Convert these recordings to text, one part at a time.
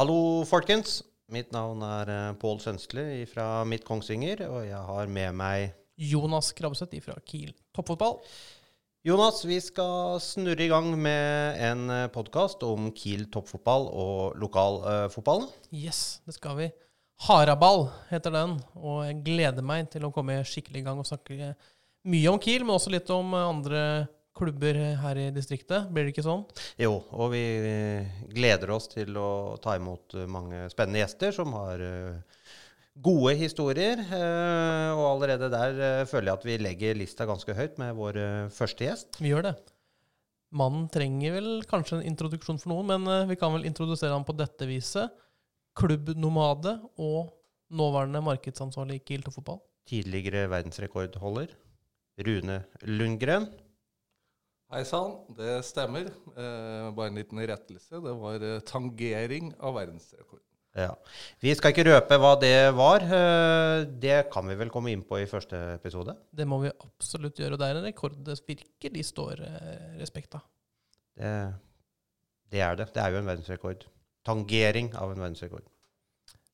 Hallo, folkens. Mitt navn er eh, Pål Sønstli fra Midt Kongsvinger, og jeg har med meg Jonas Krabbeseth fra Kiel toppfotball. Jonas, vi skal snurre i gang med en podkast om Kiel toppfotball og lokalfotballen. Yes, det skal vi. Haraball heter den, og jeg gleder meg til å komme skikkelig i gang og snakke mye om Kiel, men også litt om andre klubber her i distriktet. Blir det ikke sånn? Jo, og vi gleder oss til å ta imot mange spennende gjester som har eh, gode historier. eh, Og allerede der eh, føler jeg at vi legger lista ganske høyt med vår eh, første gjest. Vi gjør det. Mannen trenger vel kanskje en introduksjon for noen, men eh, vi kan vel introdusere ham på dette viset. Klubbnomade og nåværende markedsansvarlig i Kiel fotball. Tidligere verdensrekordholder Rune Lundgren. Hei sann, det stemmer. Eh, bare en liten rettelse. Det var eh, tangering av verdensrekord. Ja. Vi skal ikke røpe hva det var. eh, Det kan vi vel komme inn på i første episode. Det må vi absolutt gjøre. og Det er en rekord det virkelig står eh, respekt av. Det, det er det. Det er jo en verdensrekord. Tangering av en verdensrekord.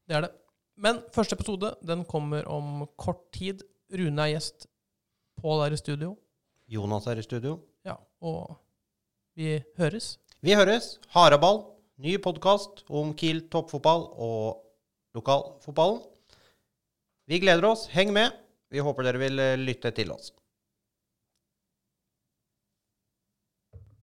Det er det. Men første episode den kommer om kort tid. Rune er gjest. Pål er i studio. Jonas er i studio. Og vi høres. Vi høres. Haraball. Ny podkast om Kiel toppfotball og lokalfotballen. Vi gleder oss. Heng med. Vi håper dere vil eh, lytte til oss.